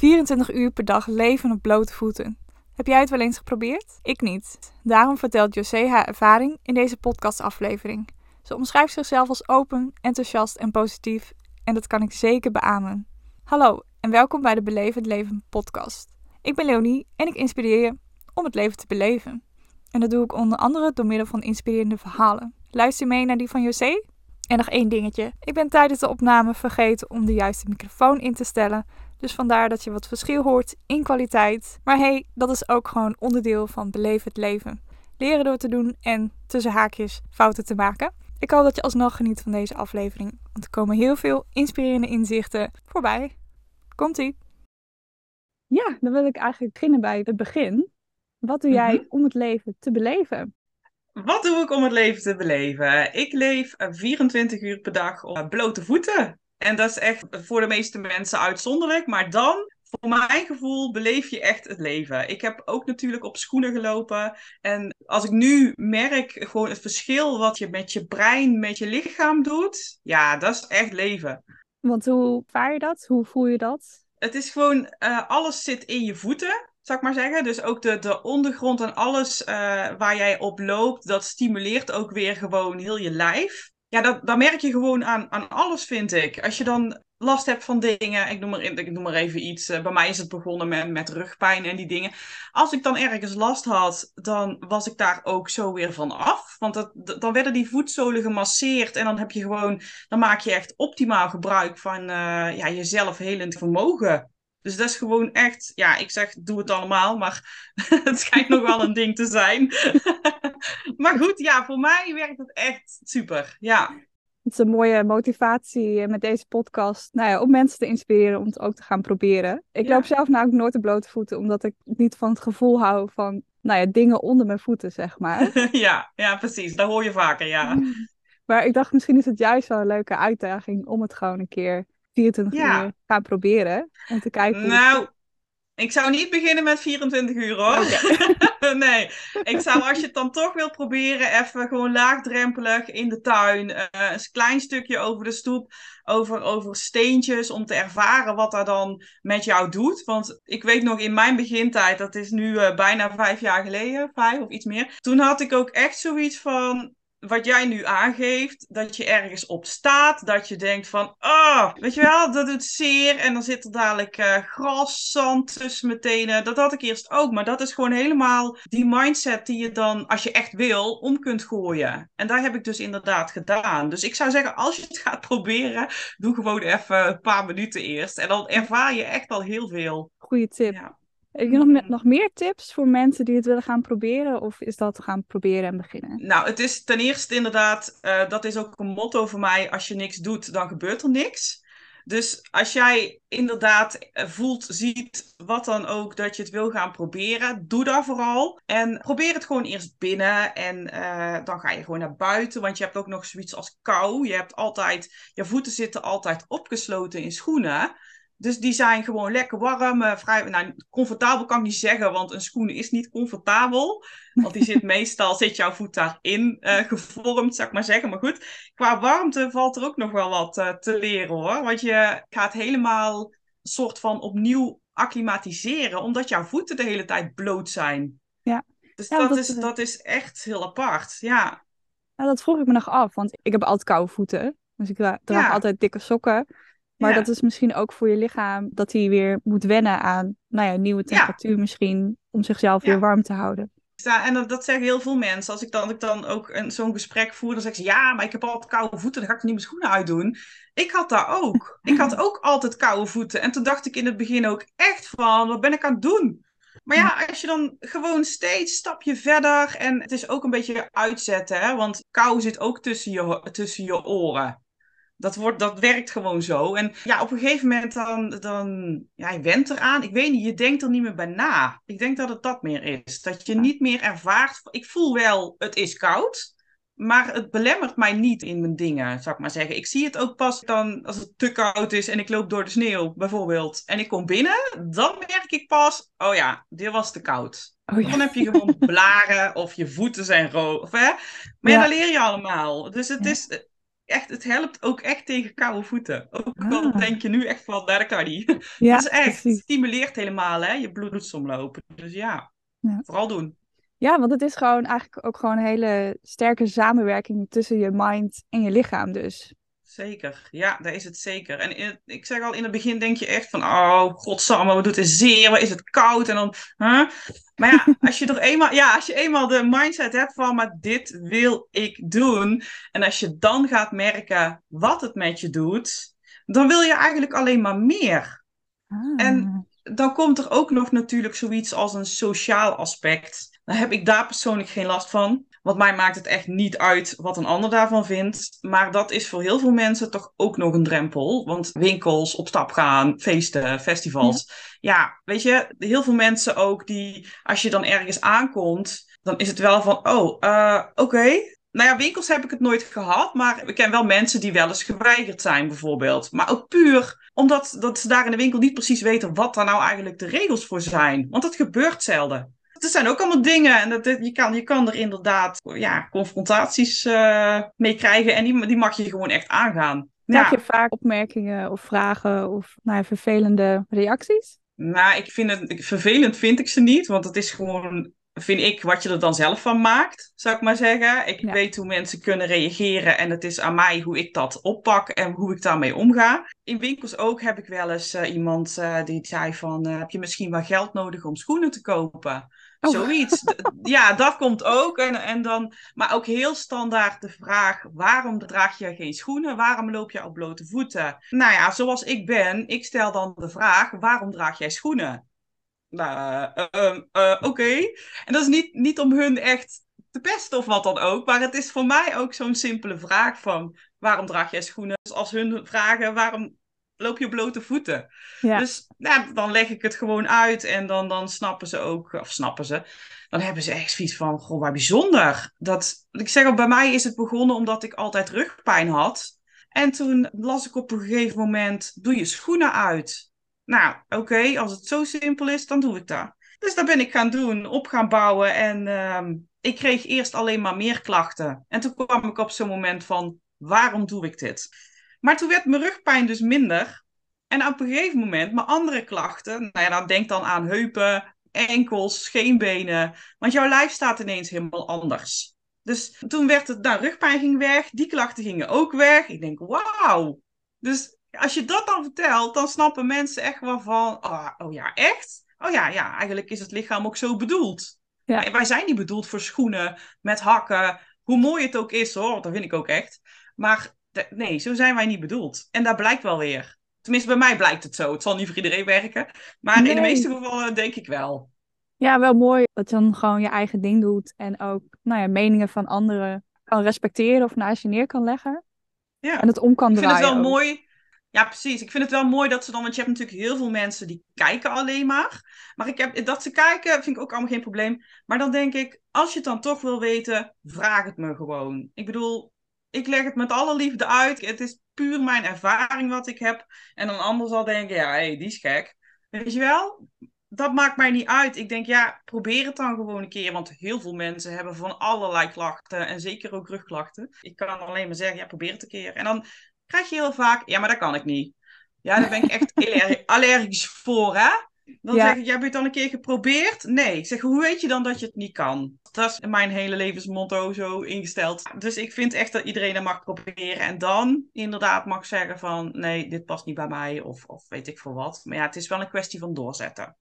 24 uur per dag leven op blote voeten. Heb jij het wel eens geprobeerd? Ik niet. Daarom vertelt José haar ervaring in deze podcastaflevering. Ze omschrijft zichzelf als open, enthousiast en positief en dat kan ik zeker beamen. Hallo en welkom bij de Belevend Leven podcast. Ik ben Leonie en ik inspireer je om het leven te beleven. En dat doe ik onder andere door middel van inspirerende verhalen. Luister mee naar die van José? En nog één dingetje. Ik ben tijdens de opname vergeten om de juiste microfoon in te stellen. Dus vandaar dat je wat verschil hoort in kwaliteit. Maar hey, dat is ook gewoon onderdeel van beleven het leven. Leren door te doen en tussen haakjes fouten te maken. Ik hoop dat je alsnog geniet van deze aflevering. Want er komen heel veel inspirerende inzichten voorbij. Komt-ie! Ja, dan wil ik eigenlijk beginnen bij het begin. Wat doe jij Mhm. om het leven te beleven? Wat doe ik om het leven te beleven? Ik leef eh, 24 uur per dag op blote voeten. En dat is echt voor de meeste mensen uitzonderlijk. Maar dan, voor mijn gevoel, beleef je echt het leven. Ik heb ook natuurlijk op schoenen gelopen. En als ik nu merk gewoon het verschil wat je met je brein, met je lichaam doet. Ja, dat is echt leven. Want hoe vaar je dat? Hoe voel je dat? Het is gewoon, eh, alles zit in je voeten, zou ik maar zeggen. Dus ook de, de ondergrond en alles eh, waar jij op loopt, dat stimuleert ook weer gewoon heel je lijf. Ja, dat, dat merk je gewoon aan, aan alles, vind ik. Als je dan last hebt van dingen, ik noem maar, ik noem maar even iets. eh, bij mij is het begonnen met, met rugpijn en die dingen. Als ik dan ergens last had, dan was ik daar ook zo weer van af. Want dat, dan werden die voetzolen gemasseerd en dan heb je gewoon dan maak je echt optimaal gebruik van eh, ja, je zelfhelend vermogen. Dus dat is gewoon echt, ja, ik zeg doe het allemaal, maar het schijnt nog wel een ding te zijn. maar goed, ja, voor mij werkt het echt super. Ja, Het is een mooie motivatie met deze podcast. Nou ja, om mensen te inspireren om het ook te gaan proberen. Ik Ja. loop zelf namelijk nooit op blote voeten, omdat ik niet van het gevoel hou van, nou ja, dingen onder mijn voeten, zeg maar. ja, ja, precies. Dat hoor je vaker, ja. Maar ik dacht, misschien is het juist wel een leuke uitdaging om het gewoon een keer 24 Ja. uur gaan proberen. Om te kijken Nou, ik zou niet beginnen met 24 uur hoor. nee, ik zou als je het dan toch wilt proberen, even gewoon laagdrempelig in de tuin. eh, een klein stukje over de stoep, over, over steentjes, om te ervaren wat dat dan met jou doet. Want ik weet nog in mijn begintijd, dat is nu eh, bijna vijf jaar geleden, vijf of iets meer. Toen had ik ook echt zoiets van, wat jij nu aangeeft, dat je ergens op staat, dat je denkt van, ah, weet je wel, dat doet zeer en dan zit er dadelijk eh, gras, zand tussen mijn tenen. Dat had ik eerst ook, maar dat is gewoon helemaal die mindset die je dan, als je echt wil, om kunt gooien. En daar heb ik dus inderdaad gedaan. Dus ik zou zeggen, als je het gaat proberen, doe gewoon even een paar minuten eerst en dan ervaar je echt al heel veel. Goeie tip. Ja. Heb je nog, me- Mhm. nog meer tips voor mensen die het willen gaan proberen? Of is dat gaan proberen en beginnen? Nou, het is ten eerste inderdaad, eh, dat is ook een motto voor mij. Als je niks doet, dan gebeurt er niks. Dus als jij inderdaad eh, voelt, ziet, wat dan ook, dat je het wil gaan proberen, doe dat vooral. En probeer het gewoon eerst binnen en eh, dan ga je gewoon naar buiten. Want je hebt ook nog zoiets als kou. Je hebt altijd, je voeten zitten altijd opgesloten in schoenen. Dus die zijn gewoon lekker warm, eh, vrij, nou, comfortabel kan ik niet zeggen, want een schoen is niet comfortabel. Want die zit meestal, zit jouw voet daarin eh, gevormd, zou ik maar zeggen. Maar goed, qua warmte valt er ook nog wel wat eh, te leren hoor. Want je gaat helemaal een soort van opnieuw acclimatiseren, omdat jouw voeten de hele tijd bloot zijn. Ja. Dus Ja, dat, dat, is, dat is echt heel apart, ja. Nou, dat vroeg ik me nog af, want ik heb altijd koude voeten. Dus ik dra- draag Ja. altijd dikke sokken. Maar Ja. dat is misschien ook voor je lichaam dat hij weer moet wennen aan nou ja, nieuwe temperatuur misschien. Om zichzelf weer warm te houden. Ja, en dat, dat zeggen heel veel mensen. Als ik dan, ik dan ook een- zo'n gesprek voer, dan zeggen ze: Ja, maar ik heb altijd koude voeten, dan ga ik niet mijn schoenen uitdoen. Ik had dat ook. Ik had ook altijd koude voeten. En toen dacht ik in het begin ook echt van: Wat ben ik aan het doen? Maar ja, als je dan gewoon steeds stapje verder. En het is ook een beetje uitzetten, hè? want kou zit ook tussen je, tussen je oren. Dat, wordt, dat werkt gewoon zo. En ja, op een gegeven moment dan, dan ja, je went eraan. Ik weet niet, je denkt er niet meer bij na. Ik denk dat het dat meer is. Dat je niet meer ervaart. Ik voel wel, het is koud. Maar het belemmert mij niet in mijn dingen, zou ik maar zeggen. Ik zie het ook pas dan als het te koud is en ik loop door de sneeuw, bijvoorbeeld. En ik kom binnen, dan merk ik pas, oh ja, dit was te koud. Oh ja. Dan heb je gewoon blaren of je voeten zijn rood. Maar ja, Ja. dat leer je allemaal. Dus het is, echt, het helpt ook echt tegen koude voeten. Ook Ah. al denk je nu echt van, dat kan niet. Ja, het is echt, het stimuleert helemaal hè, je bloedsomloop. Dus ja, Ja. vooral doen. Ja, want het is gewoon eigenlijk ook gewoon een hele sterke samenwerking tussen je mind en je lichaam dus. Zeker, ja, daar is het zeker. En in ik zeg al, in het begin denk je echt van, oh, godsamme, wat doet het zeer, wat is het koud? En dan, huh? Maar ja, als je er eenmaal, ja, als je eenmaal de mindset hebt van, maar dit wil ik doen. En als je dan gaat merken wat het met je doet, dan wil je eigenlijk alleen maar meer. Ah. En- Dan komt er ook nog natuurlijk zoiets als een sociaal aspect. Dan heb ik daar persoonlijk geen last van. Want mij maakt het echt niet uit wat een ander daarvan vindt. Maar dat is voor heel veel mensen toch ook nog een drempel. Want winkels, op stap gaan, feesten, festivals. Ja, weet je, heel veel mensen ook die, als je dan ergens aankomt, dan is het wel van, oh, eh, oké. Nou ja, winkels heb ik het nooit gehad, maar ik ken wel mensen die wel eens geweigerd zijn, bijvoorbeeld. Maar ook puur omdat dat ze daar in de winkel niet precies weten wat daar nou eigenlijk de regels voor zijn. Want dat gebeurt zelden. Er zijn ook allemaal dingen en dat, dat- je, kan, je kan er inderdaad ja, confrontaties eh, mee krijgen en die, die mag je gewoon echt aangaan. Krijg Ja. je vaak opmerkingen of vragen of nou ja, vervelende reacties? Nou, ik vind het vervelend vind ik ze niet, want het is gewoon, vind ik, wat je er dan zelf van maakt, zou ik maar zeggen. Ik Ja. weet hoe mensen kunnen reageren en het is aan mij hoe ik dat oppak en hoe ik daarmee omga. In winkels ook heb ik wel eens eh, iemand eh, die zei van, eh, heb je misschien wel geld nodig om schoenen te kopen? Oh. Zoiets. Ja, dat komt ook. En, en dan, maar ook heel standaard de vraag: waarom draag je geen schoenen? Waarom loop je op blote voeten? Nou ja, zoals ik ben, ik stel dan de vraag: waarom draag jij schoenen? Nou, eh, ehm, eh, oké. En dat is niet, niet om hun echt te pesten of wat dan ook, maar het is voor mij ook zo'n simpele vraag van waarom draag jij schoenen? Dus als hun vragen waarom loop je blote voeten? Ja. Dus nou, dan leg ik het gewoon uit en dan, dan snappen ze ook, of snappen ze, dan hebben ze echt zoiets van, goh, waar bijzonder. Dat, ik zeg al, bij mij is het begonnen omdat ik altijd rugpijn had. En toen las ik op een gegeven moment, doe je schoenen uit. Nou, oké, als het zo simpel is, dan doe ik dat. Dus dat ben ik gaan doen, op gaan bouwen en ehm, ik kreeg eerst alleen maar meer klachten. En toen kwam ik op zo'n moment van, waarom doe ik dit? Maar toen werd mijn rugpijn dus minder. En op een gegeven moment, mijn andere klachten, nou ja, dan denk dan aan heupen, enkels, scheenbenen. Want jouw lijf staat ineens helemaal anders. Dus toen werd het, nou, rugpijn ging weg, die klachten gingen ook weg. Ik denk, wauw. Dus als je dat dan vertelt, dan snappen mensen echt wel van, oh, oh ja, echt? Oh ja, ja, eigenlijk is het lichaam ook zo bedoeld. Ja. Wij- Wij zijn niet bedoeld voor schoenen met hakken. Hoe mooi het ook is hoor, dat vind ik ook echt. Maar nee, zo zijn wij niet bedoeld. En dat blijkt wel weer. Tenminste, bij mij blijkt het zo. Het zal niet voor iedereen werken. Maar in de meeste gevallen denk ik wel. Ja, wel mooi dat je dan gewoon je eigen ding doet en ook nou ja, meningen van anderen kan respecteren of naast je neer kan leggen. Ja. En het om kan Ik vind draaien. het wel ook. mooi. Ja, precies. Ik vind het wel mooi dat ze dan, want je hebt natuurlijk heel veel mensen die kijken alleen maar. Maar ik heb, dat ze kijken vind ik ook allemaal geen probleem. Maar dan denk ik, als je het dan toch wil weten, vraag het me gewoon. Ik bedoel, ik leg het met alle liefde uit. Het is puur mijn ervaring wat ik heb. En een ander zal denken, ja, hé, die is gek. Weet je wel? Dat maakt mij niet uit. Ik denk, ja, probeer het dan gewoon een keer. Want heel veel mensen hebben van allerlei klachten. En zeker ook rugklachten. Ik kan alleen maar zeggen, ja, probeer het een keer. En dan krijg je heel vaak, ja, maar dat kan ik niet. Ja, daar ben ik echt allergisch voor, hè? Dan Ja. zeg ik, ja, heb je het dan een keer geprobeerd? Nee. Ik zeg, hoe weet je dan dat je het niet kan? Dat is mijn hele levensmotto zo ingesteld. Dus ik vind echt dat iedereen mag proberen. En dan inderdaad mag zeggen van, nee, dit past niet bij mij. Of, of weet ik veel wat. Maar ja, het is wel een kwestie van doorzetten.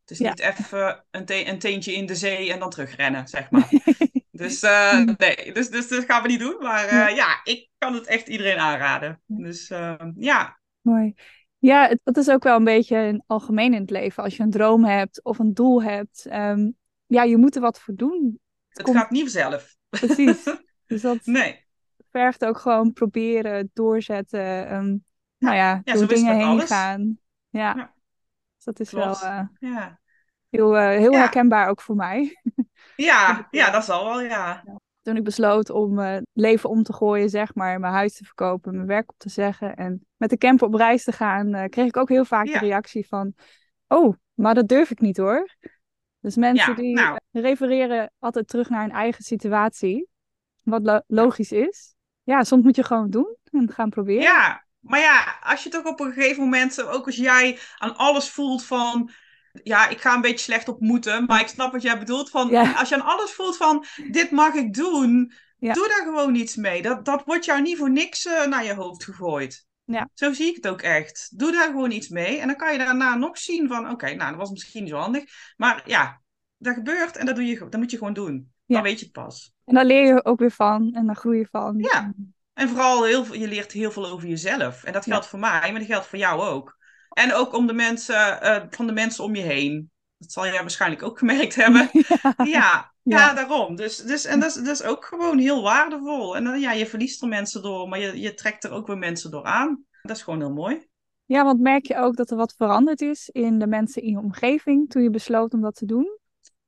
Het is Ja. niet even een, te- een teentje in de zee en dan terugrennen, zeg maar. Dus eh, nee, dus, dus dat gaan we niet doen. Maar eh, ja. ik kan het echt iedereen aanraden. Dus eh, ja, Mooi. Ja, het, dat is ook wel een beetje een algemeen in het leven. Als je een droom hebt of een doel hebt, ehm, ja, je moet er wat voor doen. het komt- gaat niet vanzelf. Precies. dus dat Nee, vergt ook gewoon proberen, doorzetten, ehm, nou ja, door dingen heen alles. gaan. Ja. Ja. Dus dat is Klopt. wel ja. Heel, eh, heel Ja. herkenbaar ook voor mij. Ja, ja, dat zal wel, ja. Toen ik besloot om eh, leven om te gooien, zeg maar, mijn huis te verkopen, mijn werk op te zeggen en met de camper op reis te gaan, eh, kreeg ik ook heel vaak Ja. de reactie van, oh, maar dat durf ik niet hoor. Dus mensen Ja, die nou. refereren altijd terug naar hun eigen situatie, wat lo- logisch is. Ja, soms moet je gewoon doen en gaan proberen. Ja, maar ja, als je toch op een gegeven moment, ook als jij aan alles voelt van, ja, ik ga een beetje slecht op moeten, maar ik snap wat jij bedoelt. Van, Ja. Als je aan alles voelt van, dit mag ik doen, Ja. doe daar gewoon iets mee. Dat, dat wordt jou niet voor niks eh, naar je hoofd gegooid. Ja. Zo zie ik het ook echt. Doe daar gewoon iets mee. En dan kan je daarna nog zien van, oké, nou, dat was misschien niet zo handig. Maar ja, dat gebeurt en dat, doe je, dat moet je gewoon doen. Ja. Dan weet je het pas. En dan leer je ook weer van en dan groei je van. Ja. En vooral, heel, veel- je leert heel veel over jezelf. En dat geldt voor mij, maar dat geldt voor jou ook. En ook om de mensen, eh, van de mensen om je heen. Dat zal jij waarschijnlijk ook gemerkt hebben. Ja, ja, Ja. daarom. Dus, dus, en dat is, dat is ook gewoon heel waardevol. En dan, ja, je verliest er mensen door, maar je, je trekt er ook weer mensen door aan. Dat is gewoon heel mooi. Ja, want merk je ook dat er wat veranderd is in de mensen in je omgeving toen je besloot om dat te doen?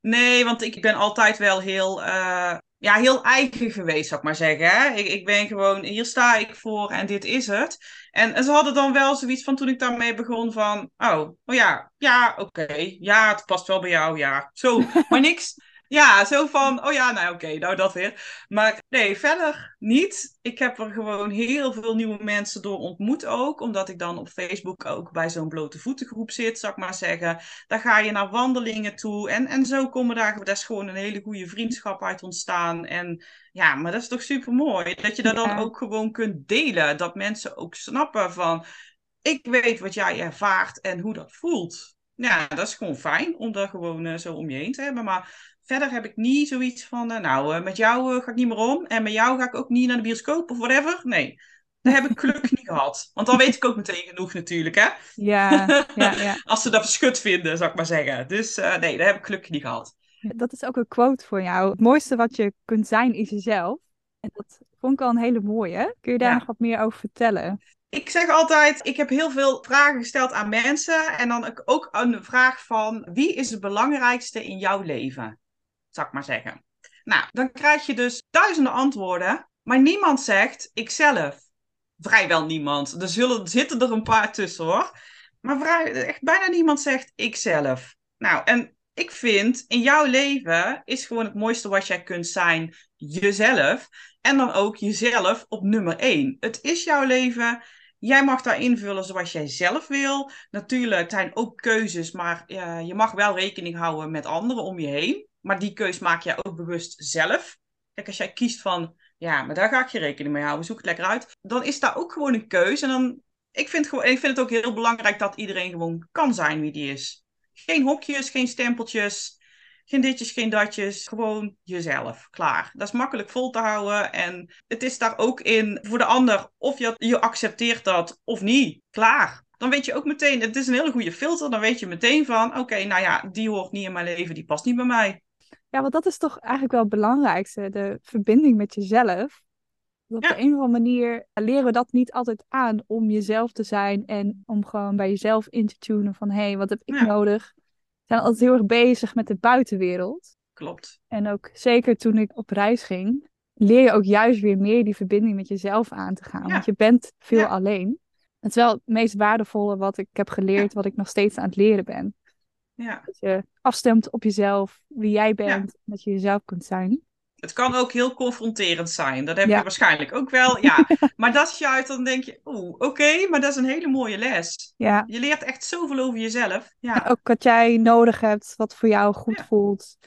Nee, want ik ben altijd wel heel, eh, ja, heel eigen geweest, zou ik maar zeggen. Hè? Ik, ik ben gewoon, hier sta ik voor en dit is het. En, en ze hadden dan wel zoiets van toen ik daarmee begon van, oh, oh ja, ja, oké, ja, het past wel bij jou, ja. Zo, maar niks. Ja, zo van, oh ja, nou oké, nou dat weer. Maar nee, verder niet. Ik heb er gewoon heel veel nieuwe mensen door ontmoet ook. Omdat ik dan op Facebook ook bij zo'n blote voetengroep zit, zou ik maar zeggen. Daar ga je naar wandelingen toe. En, en zo komen daar, daar is gewoon een hele goede vriendschap uit ontstaan. En ja, maar dat is toch super mooi. Dat je dat Ja. dan ook gewoon kunt delen. Dat mensen ook snappen van, ik weet wat jij ervaart en hoe dat voelt. Ja, dat is gewoon fijn om dat gewoon eh, zo om je heen te hebben. Maar verder heb ik niet zoiets van, eh, nou, eh, met jou eh, ga ik niet meer om. En met jou ga ik ook niet naar de bioscoop of whatever. Nee, dat heb ik gelukkig niet gehad. Want dan weet ik ook meteen genoeg natuurlijk, hè. Ja, ja, ja. Als ze dat verschut vinden, zou ik maar zeggen. Dus nee, dat heb ik gelukkig niet gehad. Dat is ook een quote voor jou. Het mooiste wat je kunt zijn is jezelf. En dat vond ik wel een hele mooie. Kun je daar Ja. nog wat meer over vertellen? Ik zeg altijd, ik heb heel veel vragen gesteld aan mensen. En dan ook een vraag van, wie is het belangrijkste in jouw leven? Ik maar zeggen. Nou, dan krijg je dus duizenden antwoorden. Maar niemand zegt, ikzelf. Vrijwel niemand. Er zullen, zitten er een paar tussen hoor. Maar vrij, echt bijna niemand zegt, ikzelf. Nou, en ik vind, in jouw leven is gewoon het mooiste wat jij kunt zijn, jezelf. En dan ook jezelf op nummer één. Het is jouw leven. Jij mag daar invullen zoals jij zelf wil. Natuurlijk zijn ook keuzes, maar ja, je mag wel rekening houden met anderen om je heen. Maar die keus maak jij ook bewust zelf. Kijk, als jij kiest van, ja, maar daar ga ik geen rekening mee houden, zoek het lekker uit. Dan is daar ook gewoon een keuze. En dan, ik vind, gewoon, ik vind het ook heel belangrijk dat iedereen gewoon kan zijn wie die is. Geen hokjes, geen stempeltjes. Geen ditjes, geen datjes. Gewoon jezelf. Klaar. Dat is makkelijk vol te houden. En het is daar ook in voor de ander. Of je, je accepteert dat of niet. Klaar. Dan weet je ook meteen, het is een hele goede filter. Dan weet je meteen van, oké, nou ja, die hoort niet in mijn leven. Die past niet bij mij. Ja, want dat is toch eigenlijk wel het belangrijkste. De verbinding met jezelf. Op Ja. de een of andere manier leren we dat niet altijd aan om jezelf te zijn en om gewoon bij jezelf in te tunen van hé, hey, wat heb ik Ja. nodig? We zijn altijd heel erg bezig met de buitenwereld. Klopt. En ook zeker toen ik op reis ging, leer je ook juist weer meer die verbinding met jezelf aan te gaan. Ja. Want je bent veel alleen. Het is wel het meest waardevolle wat ik heb geleerd, wat ik nog steeds aan het leren ben. Ja. Dat je afstemt op jezelf, wie jij bent, dat je jezelf kunt zijn. Het kan ook heel confronterend zijn. Dat heb Ja. je waarschijnlijk ook wel. Ja. maar dat is juist, dan denk je, oeh, oké, maar dat is een hele mooie les. Ja, Je leert echt zoveel over jezelf. Ja, ook wat jij nodig hebt, wat voor jou goed voelt.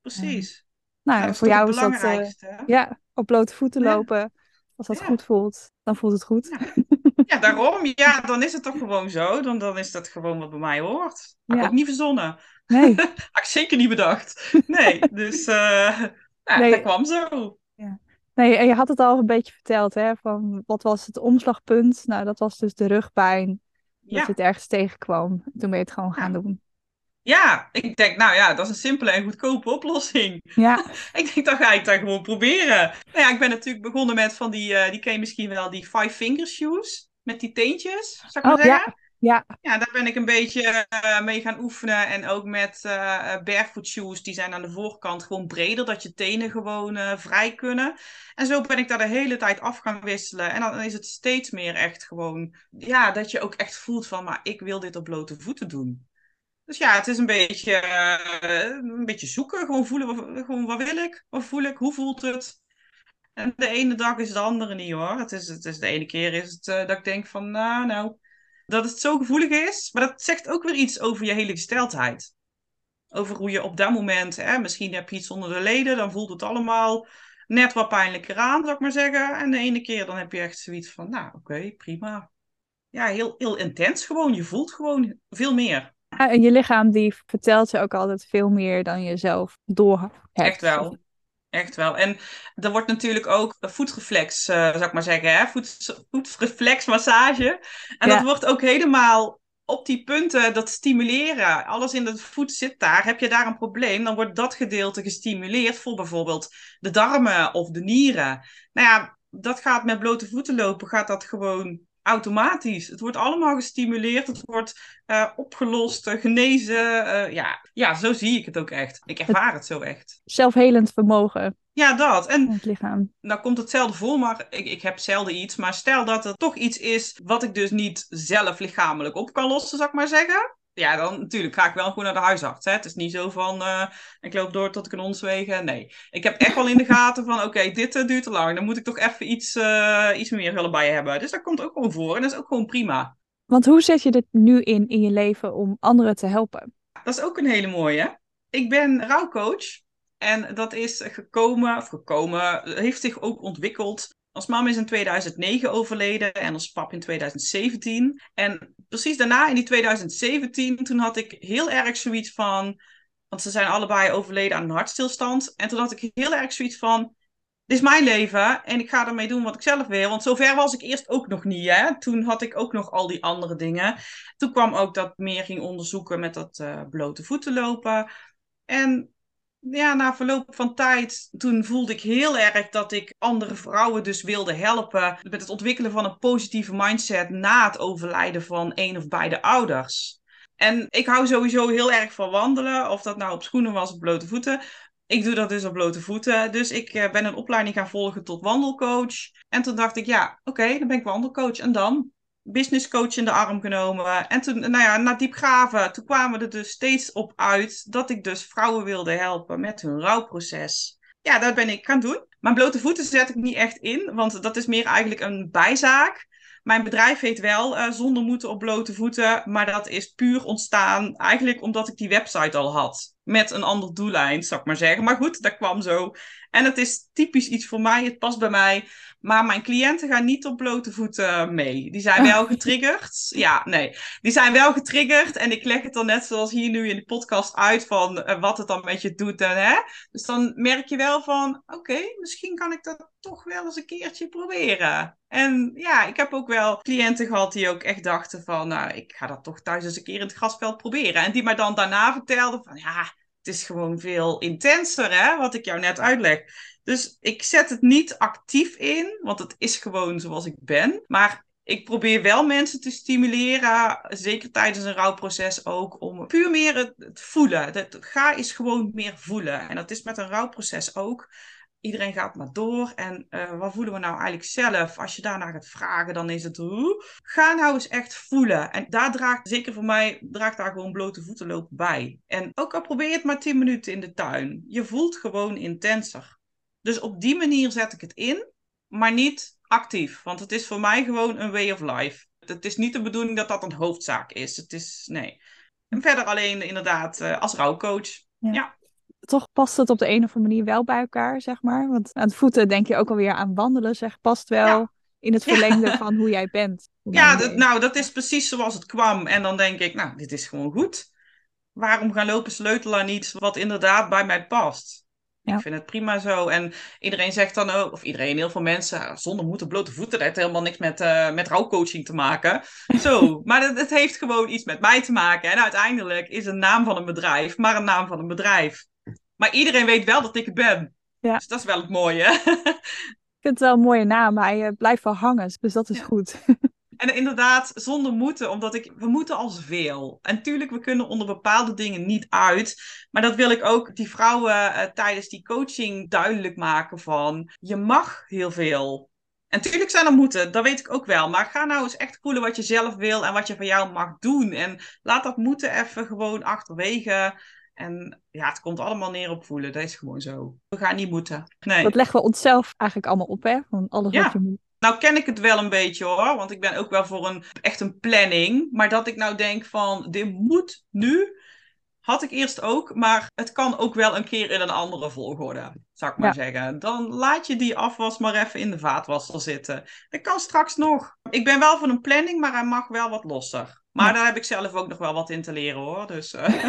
precies. Nou, dat voor jou is dat hè? ja, op blote voeten lopen. Als dat goed voelt, dan voelt het goed. Ja, daarom. Ja, dan is het toch gewoon zo. Dan, dan is dat gewoon wat bij mij hoort. Had ik Ja. ook niet verzonnen. Nee, Had ik zeker niet bedacht. Nee, dus eh Nee. dat kwam zo. nee, en je had het al een beetje verteld, hè, van wat was het omslagpunt? Nou, dat was dus de rugpijn, dat Ja. je het ergens tegenkwam. Toen ben je het gewoon gaan doen. ja, ik denk, nou ja, dat is een simpele en goedkope oplossing. Ja, Ik denk, dan ga ik dat gewoon proberen. Nou ja, ik ben natuurlijk begonnen met van die, eh, die ken je misschien wel, die five finger shoes. Met die teentjes, zou ik maar Oh, zeggen. ja. Ja, daar ben ik een beetje eh, mee gaan oefenen. En ook met eh, barefoot shoes. Die zijn aan de voorkant gewoon breder. Dat je tenen gewoon vrij kunnen. En zo ben ik daar de hele tijd af gaan wisselen. En dan is het steeds meer echt gewoon... Ja, dat je ook echt voelt van... Maar ik wil dit op blote voeten doen. Dus ja, het is een beetje, een beetje zoeken. Gewoon voelen, wat, gewoon wat wil ik? Wat voel ik? Hoe voelt het? En de ene dag is de andere niet hoor. Het is, het is de ene keer is het uh, dat ik denk van, nou, nou, dat het zo gevoelig is. Maar dat zegt ook weer iets over je hele gesteldheid. Over hoe je op dat moment, hè, misschien heb je iets onder de leden, dan voelt het allemaal net wat pijnlijker aan, zou ik maar zeggen. En de ene keer dan heb je echt zoiets van, nou, oké, prima. Ja, heel, heel intens gewoon. Je voelt gewoon veel meer. Ja, en je lichaam die vertelt je ook altijd veel meer dan je zelf door hebt. Echt wel. Echt wel. En er wordt natuurlijk ook voetreflex, uh, zou ik maar zeggen, hè? Voet, voetreflexmassage. En dat wordt ook helemaal op die punten, dat stimuleren. Alles in de voet zit daar. Heb je daar een probleem, dan wordt dat gedeelte gestimuleerd voor bijvoorbeeld de darmen of de nieren. Nou ja, dat gaat met blote voeten lopen, gaat dat gewoon automatisch. Het wordt allemaal gestimuleerd, het wordt uh, opgelost, uh, genezen. Uh, ja. ja, zo zie ik het ook echt. Ik ervaar het, zo echt. Zelfhelend vermogen. Ja, dat. En het lichaam. Nou komt hetzelfde voor, maar ik, ik heb zelden iets. Maar stel dat er toch iets is wat ik dus niet zelf lichamelijk op kan lossen, zou ik maar zeggen ja, dan natuurlijk ga ik wel gewoon naar de huisarts. Hè. Het is niet zo van, uh, ik loop door tot ik een ons wegen. Nee, ik heb echt wel in de gaten van, oké, dit uh, duurt te lang. Dan moet ik toch even iets, uh, iets meer hulp bij hebben. Dus dat komt ook gewoon voor en dat is ook gewoon prima. Want hoe zet je dit nu in in je leven om anderen te helpen? Dat is ook een hele mooie. Ik ben rouwcoach. En dat is gekomen, of gekomen, heeft zich ook ontwikkeld ons mam is in 2009 overleden en ons pap in 2017. En precies daarna, in die 2017, toen had ik heel erg zoiets van... Want ze zijn allebei overleden aan een hartstilstand. En toen had ik heel erg zoiets van... Dit is mijn leven en ik ga ermee doen wat ik zelf wil. Want zover was ik eerst ook nog niet. Hè? Toen had ik ook nog al die andere dingen. Toen kwam ook dat meer ging onderzoeken met dat uh, blote voeten lopen. En ja, na verloop van tijd, toen voelde ik heel erg dat ik andere vrouwen dus wilde helpen met het ontwikkelen van een positieve mindset na het overlijden van een of beide ouders. En ik hou sowieso heel erg van wandelen, of dat nou op schoenen was of blote voeten. Ik doe dat dus op blote voeten. Dus ik eh, ben een opleiding gaan volgen tot wandelcoach. En toen dacht ik, ja, oké, dan ben ik wandelcoach. En dan? Business coach in de arm genomen. En toen, nou ja, na diep graven, toen kwamen we er dus steeds op uit dat ik dus vrouwen wilde helpen met hun rouwproces. Ja, dat ben ik gaan doen. Mijn blote voeten zet ik niet echt in, want dat is meer eigenlijk een bijzaak. Mijn bedrijf heet wel uh, Zonder Moeten op Blote Voeten, maar dat is puur ontstaan eigenlijk omdat ik die website al had. Met een ander doelijn, zou ik maar zeggen. Maar goed, dat kwam zo. En het is typisch iets voor mij, het past bij mij. Maar mijn cliënten gaan niet op blote voeten mee. Die zijn wel getriggerd. Ja, nee. Die zijn wel getriggerd. En ik leg het dan net zoals hier nu in de podcast uit van uh, wat het dan met je doet. En, hè? Dus dan merk je wel van, oké, misschien kan ik dat toch wel eens een keertje proberen. En ja, ik heb ook wel cliënten gehad die ook echt dachten van, nou, ik ga dat toch thuis eens een keer in het grasveld proberen. En die mij dan daarna vertelden van, ja, het is gewoon veel intenser, hè, wat ik jou net uitleg. Dus ik zet het niet actief in, want het is gewoon zoals ik ben. Maar ik probeer wel mensen te stimuleren, zeker tijdens een rouwproces ook, om puur meer het, voelen. Dat, ga eens gewoon meer voelen. En dat is met een rouwproces ook iedereen gaat maar door. En uh, wat voelen we nou eigenlijk zelf? Als je daarna gaat vragen, dan is het hoe. Ga nou eens echt voelen. En daar draagt, zeker voor mij, draagt daar gewoon blote voeten lopen bij. En ook al probeer je het maar 10 minuten in de tuin. Je voelt gewoon intenser. Dus op die manier zet ik het in, maar niet actief. Want het is voor mij gewoon een way of life. Het is niet de bedoeling dat dat een hoofdzaak is. Het is, nee. En verder alleen inderdaad uh, als rouwcoach. ja toch past het op de een of andere manier wel bij elkaar, zeg maar. Want aan het voeten denk je ook alweer aan wandelen, zeg. Past wel in het verlengde van hoe jij bent. ja, dat, nou, dat is precies zoals het kwam. En dan denk ik, nou, dit is gewoon goed. Waarom gaan lopen sleutelen aan iets wat inderdaad bij mij past? Ik vind het prima zo. En iedereen zegt dan ook, of iedereen, heel veel mensen, zonder moeten blote voeten, dat heeft helemaal niks met, uh, met rouwcoaching te maken. Zo, maar het, het, heeft gewoon iets met mij te maken. En uiteindelijk is een naam van een bedrijf maar een naam van een bedrijf. Maar iedereen weet wel dat ik het ben. Ja. Dus dat is wel het mooie. Ik vind het wel een mooie naam, maar hij blijft wel hangen. Dus dat is goed. En inderdaad, zonder moeten, omdat ik, we moeten al zoveel. En tuurlijk, we kunnen onder bepaalde dingen niet uit. Maar dat wil ik ook die vrouwen uh, tijdens die coaching duidelijk maken van, je mag heel veel. En tuurlijk zijn er moeten, dat weet ik ook wel. Maar ga nou eens echt voelen wat je zelf wil en wat je van jou mag doen. En laat dat moeten even gewoon achterwege. En ja, het komt allemaal neer op voelen. Dat is gewoon zo. We gaan niet moeten. Nee. Dat leggen we onszelf eigenlijk allemaal op, hè? Van alles Ja. wat je moet. Nou ken ik het wel een beetje hoor, want ik ben ook wel voor een echt een planning. Maar dat ik nou denk van, dit moet nu, had ik eerst ook. Maar het kan ook wel een keer in een andere volgorde, zou ik maar zeggen. Dan laat je die afwas maar even in de vaatwasser zitten. Dat kan straks nog. Ik ben wel voor een planning, maar hij mag wel wat losser. Maar Ja. daar heb ik zelf ook nog wel wat in te leren hoor. Dus eh,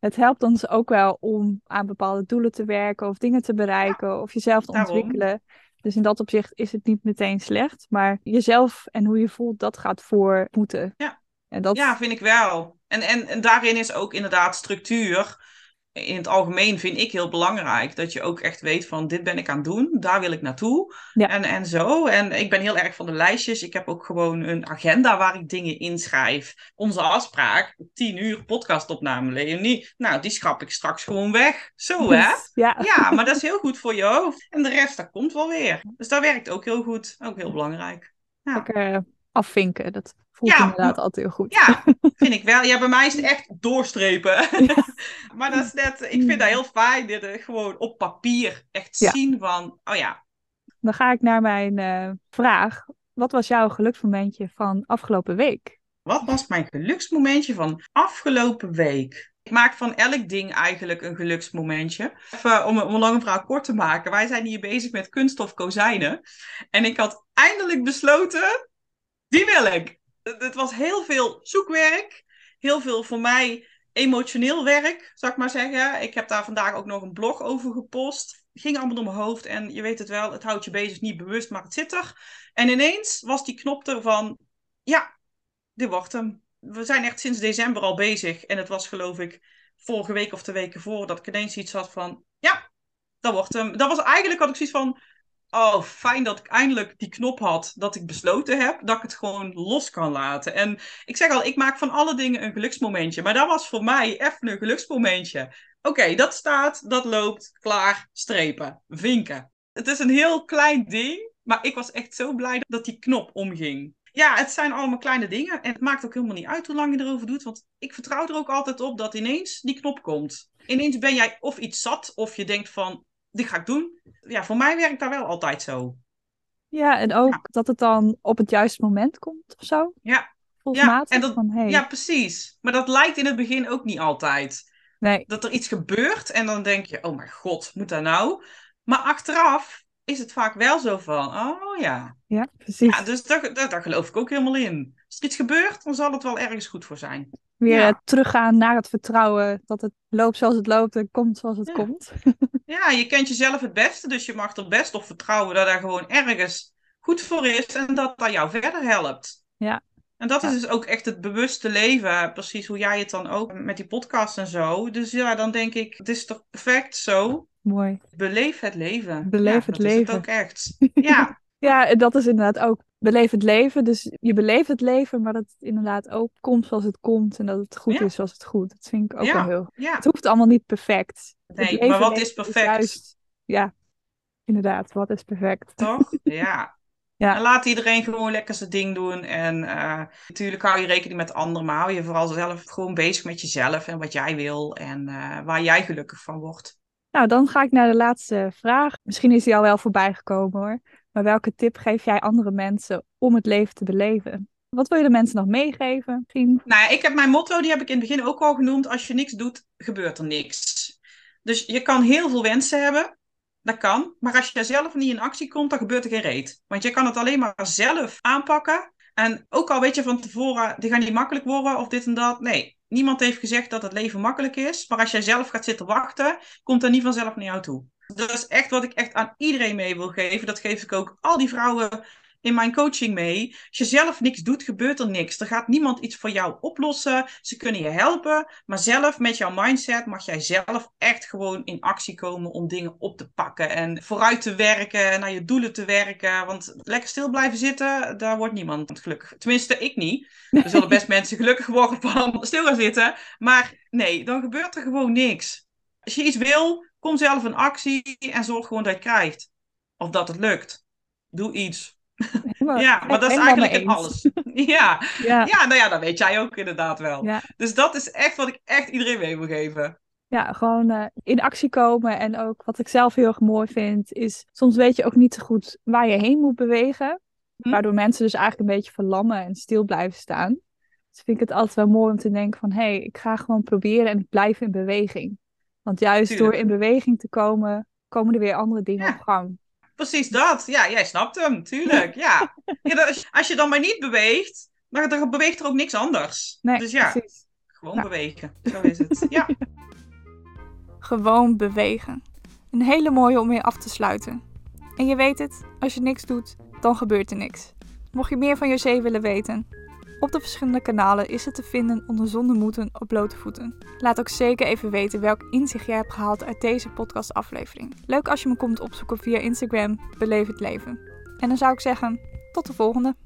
Het helpt ons ook wel om aan bepaalde doelen te werken of dingen te bereiken of jezelf te daarom. ontwikkelen. Dus in dat opzicht is het niet meteen slecht, maar jezelf en hoe je voelt, dat gaat voor moeten. Ja. En dat, Ja, vind ik wel. En, en, en daarin is ook inderdaad structuur. In het algemeen vind ik heel belangrijk dat je ook echt weet van dit ben ik aan het doen, daar wil ik naartoe. Ja. En, en zo. En ik ben heel erg van de lijstjes. Ik heb ook gewoon een agenda waar ik dingen inschrijf. Onze afspraak, 10 uur podcastopname, Leonie. Nou, die schrap ik straks gewoon weg. Zo hè? Ja. Ja, maar dat is heel goed voor je hoofd. En de rest, dat komt wel weer. Dus dat werkt ook heel goed. Ook heel belangrijk. Ja. lekker afvinken. Dat voelt Ja, inderdaad altijd heel goed. Ja, vind ik wel. Ja, bij mij is het echt doorstrepen. maar dat is net, ik vind dat heel fijn. Dit eh, gewoon op papier echt Ja. zien van, oh ja, Dan ga ik naar mijn eh, vraag. Wat was jouw geluksmomentje van afgelopen week? wat was mijn geluksmomentje van afgelopen week? Ik maak van elk ding eigenlijk een geluksmomentje. Even om, om een lange verhaal kort te maken. Wij zijn hier bezig met kunststof kozijnen. En ik had eindelijk besloten, die wil ik. Het was heel veel zoekwerk. Heel veel voor mij emotioneel werk, zou ik maar zeggen. Ik heb daar vandaag ook nog een blog over gepost. Het ging allemaal door mijn hoofd en je weet het wel, het houdt je bezig, niet bewust, maar het zit er. En ineens was die knop er van, ja, dit wordt hem. We zijn echt sinds december al bezig en het was geloof ik vorige week of de weken voor dat ik ineens iets had van, ja, dat wordt hem. Dat was eigenlijk had ik zoiets van, oh, fijn dat ik eindelijk die knop had, dat ik besloten heb, dat ik het gewoon los kan laten. En ik zeg al, ik maak van alle dingen een geluksmomentje, maar dat was voor mij even een geluksmomentje. Oké, dat staat, dat loopt, klaar, strepen, vinken. Het is een heel klein ding, maar ik was echt zo blij dat die knop omging. Ja, het zijn allemaal kleine dingen en het maakt ook helemaal niet uit hoe lang je erover doet, want ik vertrouw er ook altijd op dat ineens die knop komt. Ineens ben jij of iets zat, of je denkt van, dit ga ik doen. Ja, voor mij werkt dat wel altijd zo. Ja, en ook Ja. dat het dan op het juiste moment komt of zo. Ja, Volgens en dat- van, hey, ja, precies. Maar dat lijkt in het begin ook niet altijd. nee, Dat er iets gebeurt en dan denk je, oh mijn god, moet dat nou? Maar achteraf is het vaak wel zo van, oh ja. ja, precies. Ja, dus daar, daar, daar geloof ik ook helemaal in. Als er iets gebeurt, dan zal het wel ergens goed voor zijn. Weer ja. eh, teruggaan naar het vertrouwen dat het loopt zoals het loopt en komt zoals het Ja. komt. Ja, je kent jezelf het beste, dus je mag er best op vertrouwen dat daar gewoon ergens goed voor is en dat dat jou verder helpt. Ja. En dat is dus ook echt het bewuste leven, precies hoe jij het dan ook met die podcast en zo. Dus ja, dan denk ik, het is toch perfect zo. Mooi. Beleef het leven. Beleef het dat leven. Is het ook echt. Ja, Ja, en dat is inderdaad ook beleef het leven. Dus je beleeft het leven, maar dat het inderdaad ook komt zoals het komt en dat het goed Ja. is zoals het goed. Dat vind ik ook Ja. wel heel. ja. Het hoeft allemaal niet perfect. Nee, maar wat is perfect? juist- ja, inderdaad, wat is perfect? Toch? Ja. Ja. En laat iedereen gewoon lekker zijn ding doen. En eh, natuurlijk hou je rekening met anderen, maar hou je vooral zelf gewoon bezig met jezelf en wat jij wil en eh, waar jij gelukkig van wordt. Nou, dan ga ik naar de laatste vraag. Misschien is die al wel voorbij gekomen hoor. Maar welke tip geef jij andere mensen om het leven te beleven? Wat wil je de mensen nog meegeven? Misschien? Nou ja, ik heb mijn motto, die heb ik in het begin ook al genoemd. Als je niks doet, gebeurt er niks. Dus je kan heel veel wensen hebben. Dat kan. Maar als je zelf niet in actie komt, dan gebeurt er geen reet. Want je kan het alleen maar zelf aanpakken. En ook al weet je van tevoren, dit gaat niet makkelijk worden of dit en dat. Nee, niemand heeft gezegd dat het leven makkelijk is. Maar als jij zelf gaat zitten wachten, komt dat niet vanzelf naar jou toe. Dat is echt wat ik echt aan iedereen mee wil geven. Dat geef ik ook al die vrouwen in mijn coaching mee. Als je zelf niks doet, gebeurt er niks. Er gaat niemand iets voor jou oplossen. Ze kunnen je helpen. Maar zelf met jouw mindset mag jij zelf echt gewoon in actie komen om dingen op te pakken. En vooruit te werken, naar je doelen te werken. Want lekker stil blijven zitten, daar wordt niemand gelukkig. Tenminste, ik niet. Er zullen best mensen gelukkig worden van stil gaan zitten. Maar nee, dan gebeurt er gewoon niks. Als je iets wil, kom zelf in actie en zorg gewoon dat je het krijgt. Of dat het lukt. Doe iets. ja, maar dat is eigenlijk het alles. ja. Ja. ja, nou ja, dat weet jij ook inderdaad wel. Ja. Dus dat is echt wat ik echt iedereen mee wil geven. Ja, gewoon uh, in actie komen. En ook wat ik zelf heel erg mooi vind, is soms weet je ook niet zo goed waar je heen moet bewegen. Hm? Waardoor mensen dus eigenlijk een beetje verlammen en stil blijven staan. Dus vind ik het altijd wel mooi om te denken van, hé, hey, ik ga gewoon proberen en ik blijf in beweging. Want juist door in beweging te komen, komen er weer andere dingen op gang. Precies dat. Ja, jij snapt hem, tuurlijk. Ja. ja als je dan maar niet beweegt, dan beweegt er ook niks anders. Nee, dus ja, precies. gewoon bewegen. Zo is het. Ja. Gewoon bewegen. Een hele mooie om mee af te sluiten. En je weet het, als je niks doet, dan gebeurt er niks. Mocht je meer van José willen weten, op de verschillende kanalen is het te vinden onder Zonder Moeten op blote voeten. Laat ook zeker even weten welk inzicht jij hebt gehaald uit deze podcastaflevering. Leuk als je me komt opzoeken via Instagram, Beleef het Leven. En dan zou ik zeggen, tot de volgende!